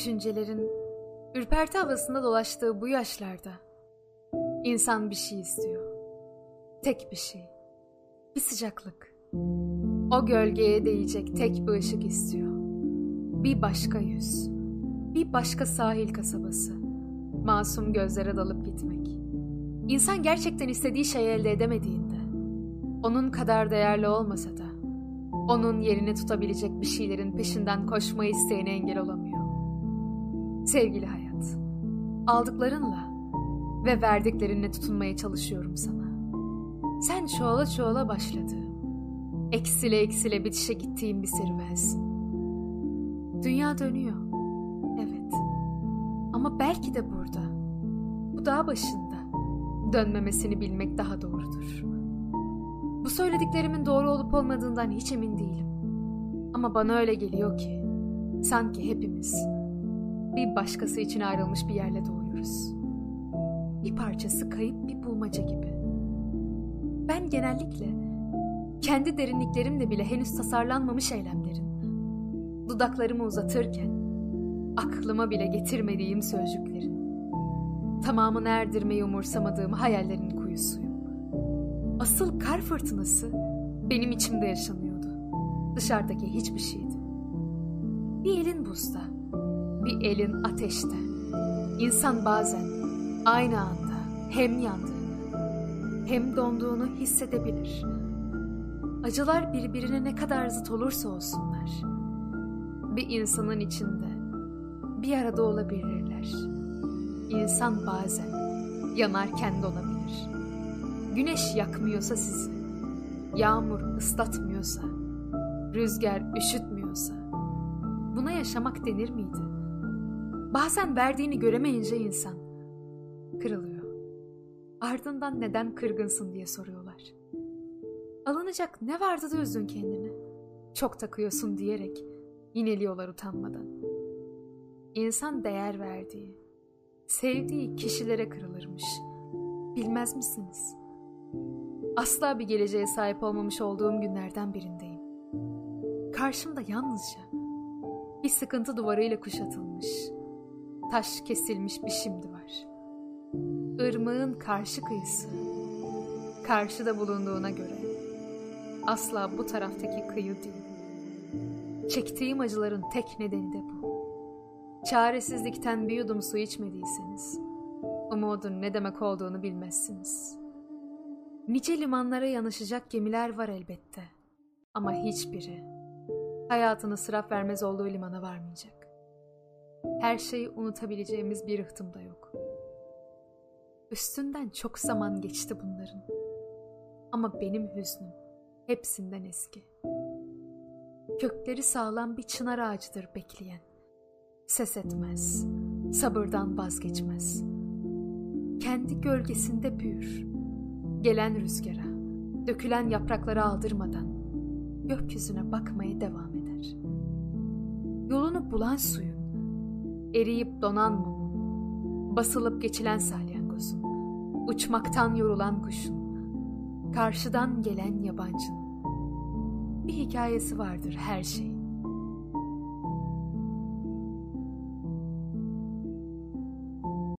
Düşüncelerin ürperti havasında dolaştığı bu yaşlarda insan bir şey istiyor. Tek bir şey. Bir sıcaklık. O gölgeye değecek tek bir ışık istiyor. Bir başka yüz. Bir başka sahil kasabası. Masum gözlere dalıp gitmek. İnsan gerçekten istediği şeyi elde edemediğinde, onun kadar değerli olmasa da, onun yerini tutabilecek bir şeylerin peşinden koşmayı isteyene engel olamıyor. Sevgili hayat, aldıklarınla ve verdiklerinle tutunmaya çalışıyorum sana. Sen çoğala çoğala başladığım, eksile eksile bitişe gittiğim bir serüvensin. Dünya dönüyor, evet. Ama belki de burada, bu dağ başında, dönmemesini bilmek daha doğrudur. Bu söylediklerimin doğru olup olmadığından hiç emin değilim. Ama bana öyle geliyor ki, sanki hepimiz bir başkası için ayrılmış bir yerle doğuyoruz. Bir parçası kayıp bir bulmaca gibi. Ben genellikle kendi derinliklerimle bile henüz tasarlanmamış eylemlerin, dudaklarımı uzatırken aklıma bile getirmediğim sözcüklerin, tamamını erdirmeyi umursamadığım hayallerin kuyusuyum. Asıl kar fırtınası benim içimde yaşanıyordu. Dışarıdaki hiçbir şeydi. Bir elin buzda, bir elin ateşte. İnsan bazen aynı anda hem yandığını hem donduğunu hissedebilir. Acılar birbirine ne kadar zıt olursa olsunlar. Bir insanın içinde bir arada olabilirler. İnsan bazen yanarken donabilir. Güneş yakmıyorsa sizi, yağmur ıslatmıyorsa, rüzgar üşütmüyorsa, buna yaşamak denir miydi? Bazen verdiğini göremeyince insan kırılıyor. Ardından neden kırgınsın diye soruyorlar. Alınacak ne vardı da üzdün kendini? Çok takıyorsun diyerek yineliyorlar utanmadan. İnsan değer verdiği, sevdiği kişilere kırılırmış. Bilmez misiniz? Asla bir geleceğe sahip olmamış olduğum günlerden birindeyim. Karşımda yalnızca bir sıkıntı duvarıyla kuşatılmış, taş kesilmiş bir şimdi var. Irmağın karşı kıyısı, karşıda bulunduğuna göre asla bu taraftaki kıyı değil. Çektiğim acıların tek nedeni de bu. Çaresizlikten bir yudum su içmediyseniz, umudun ne demek olduğunu bilmezsiniz. Nice limanlara yanaşacak gemiler var elbette. Ama hiçbiri hayatını sıraf vermez olduğu limana varmayacak. Her şeyi unutabileceğimiz bir rıhtım da yok. Üstünden çok zaman geçti bunların. Ama benim hüznüm hepsinden eski. Kökleri sağlam bir çınar ağacıdır bekleyen. Ses etmez, sabırdan vazgeçmez. Kendi gölgesinde büyür. Gelen rüzgara, dökülen yaprakları aldırmadan gökyüzüne bakmaya devam eder. Yolunu bulan suyun, eriyip donan mumun, basılıp geçilen salyangozun, uçmaktan yorulan kuşun, karşıdan gelen yabancının bir hikayesi vardır her şeyin.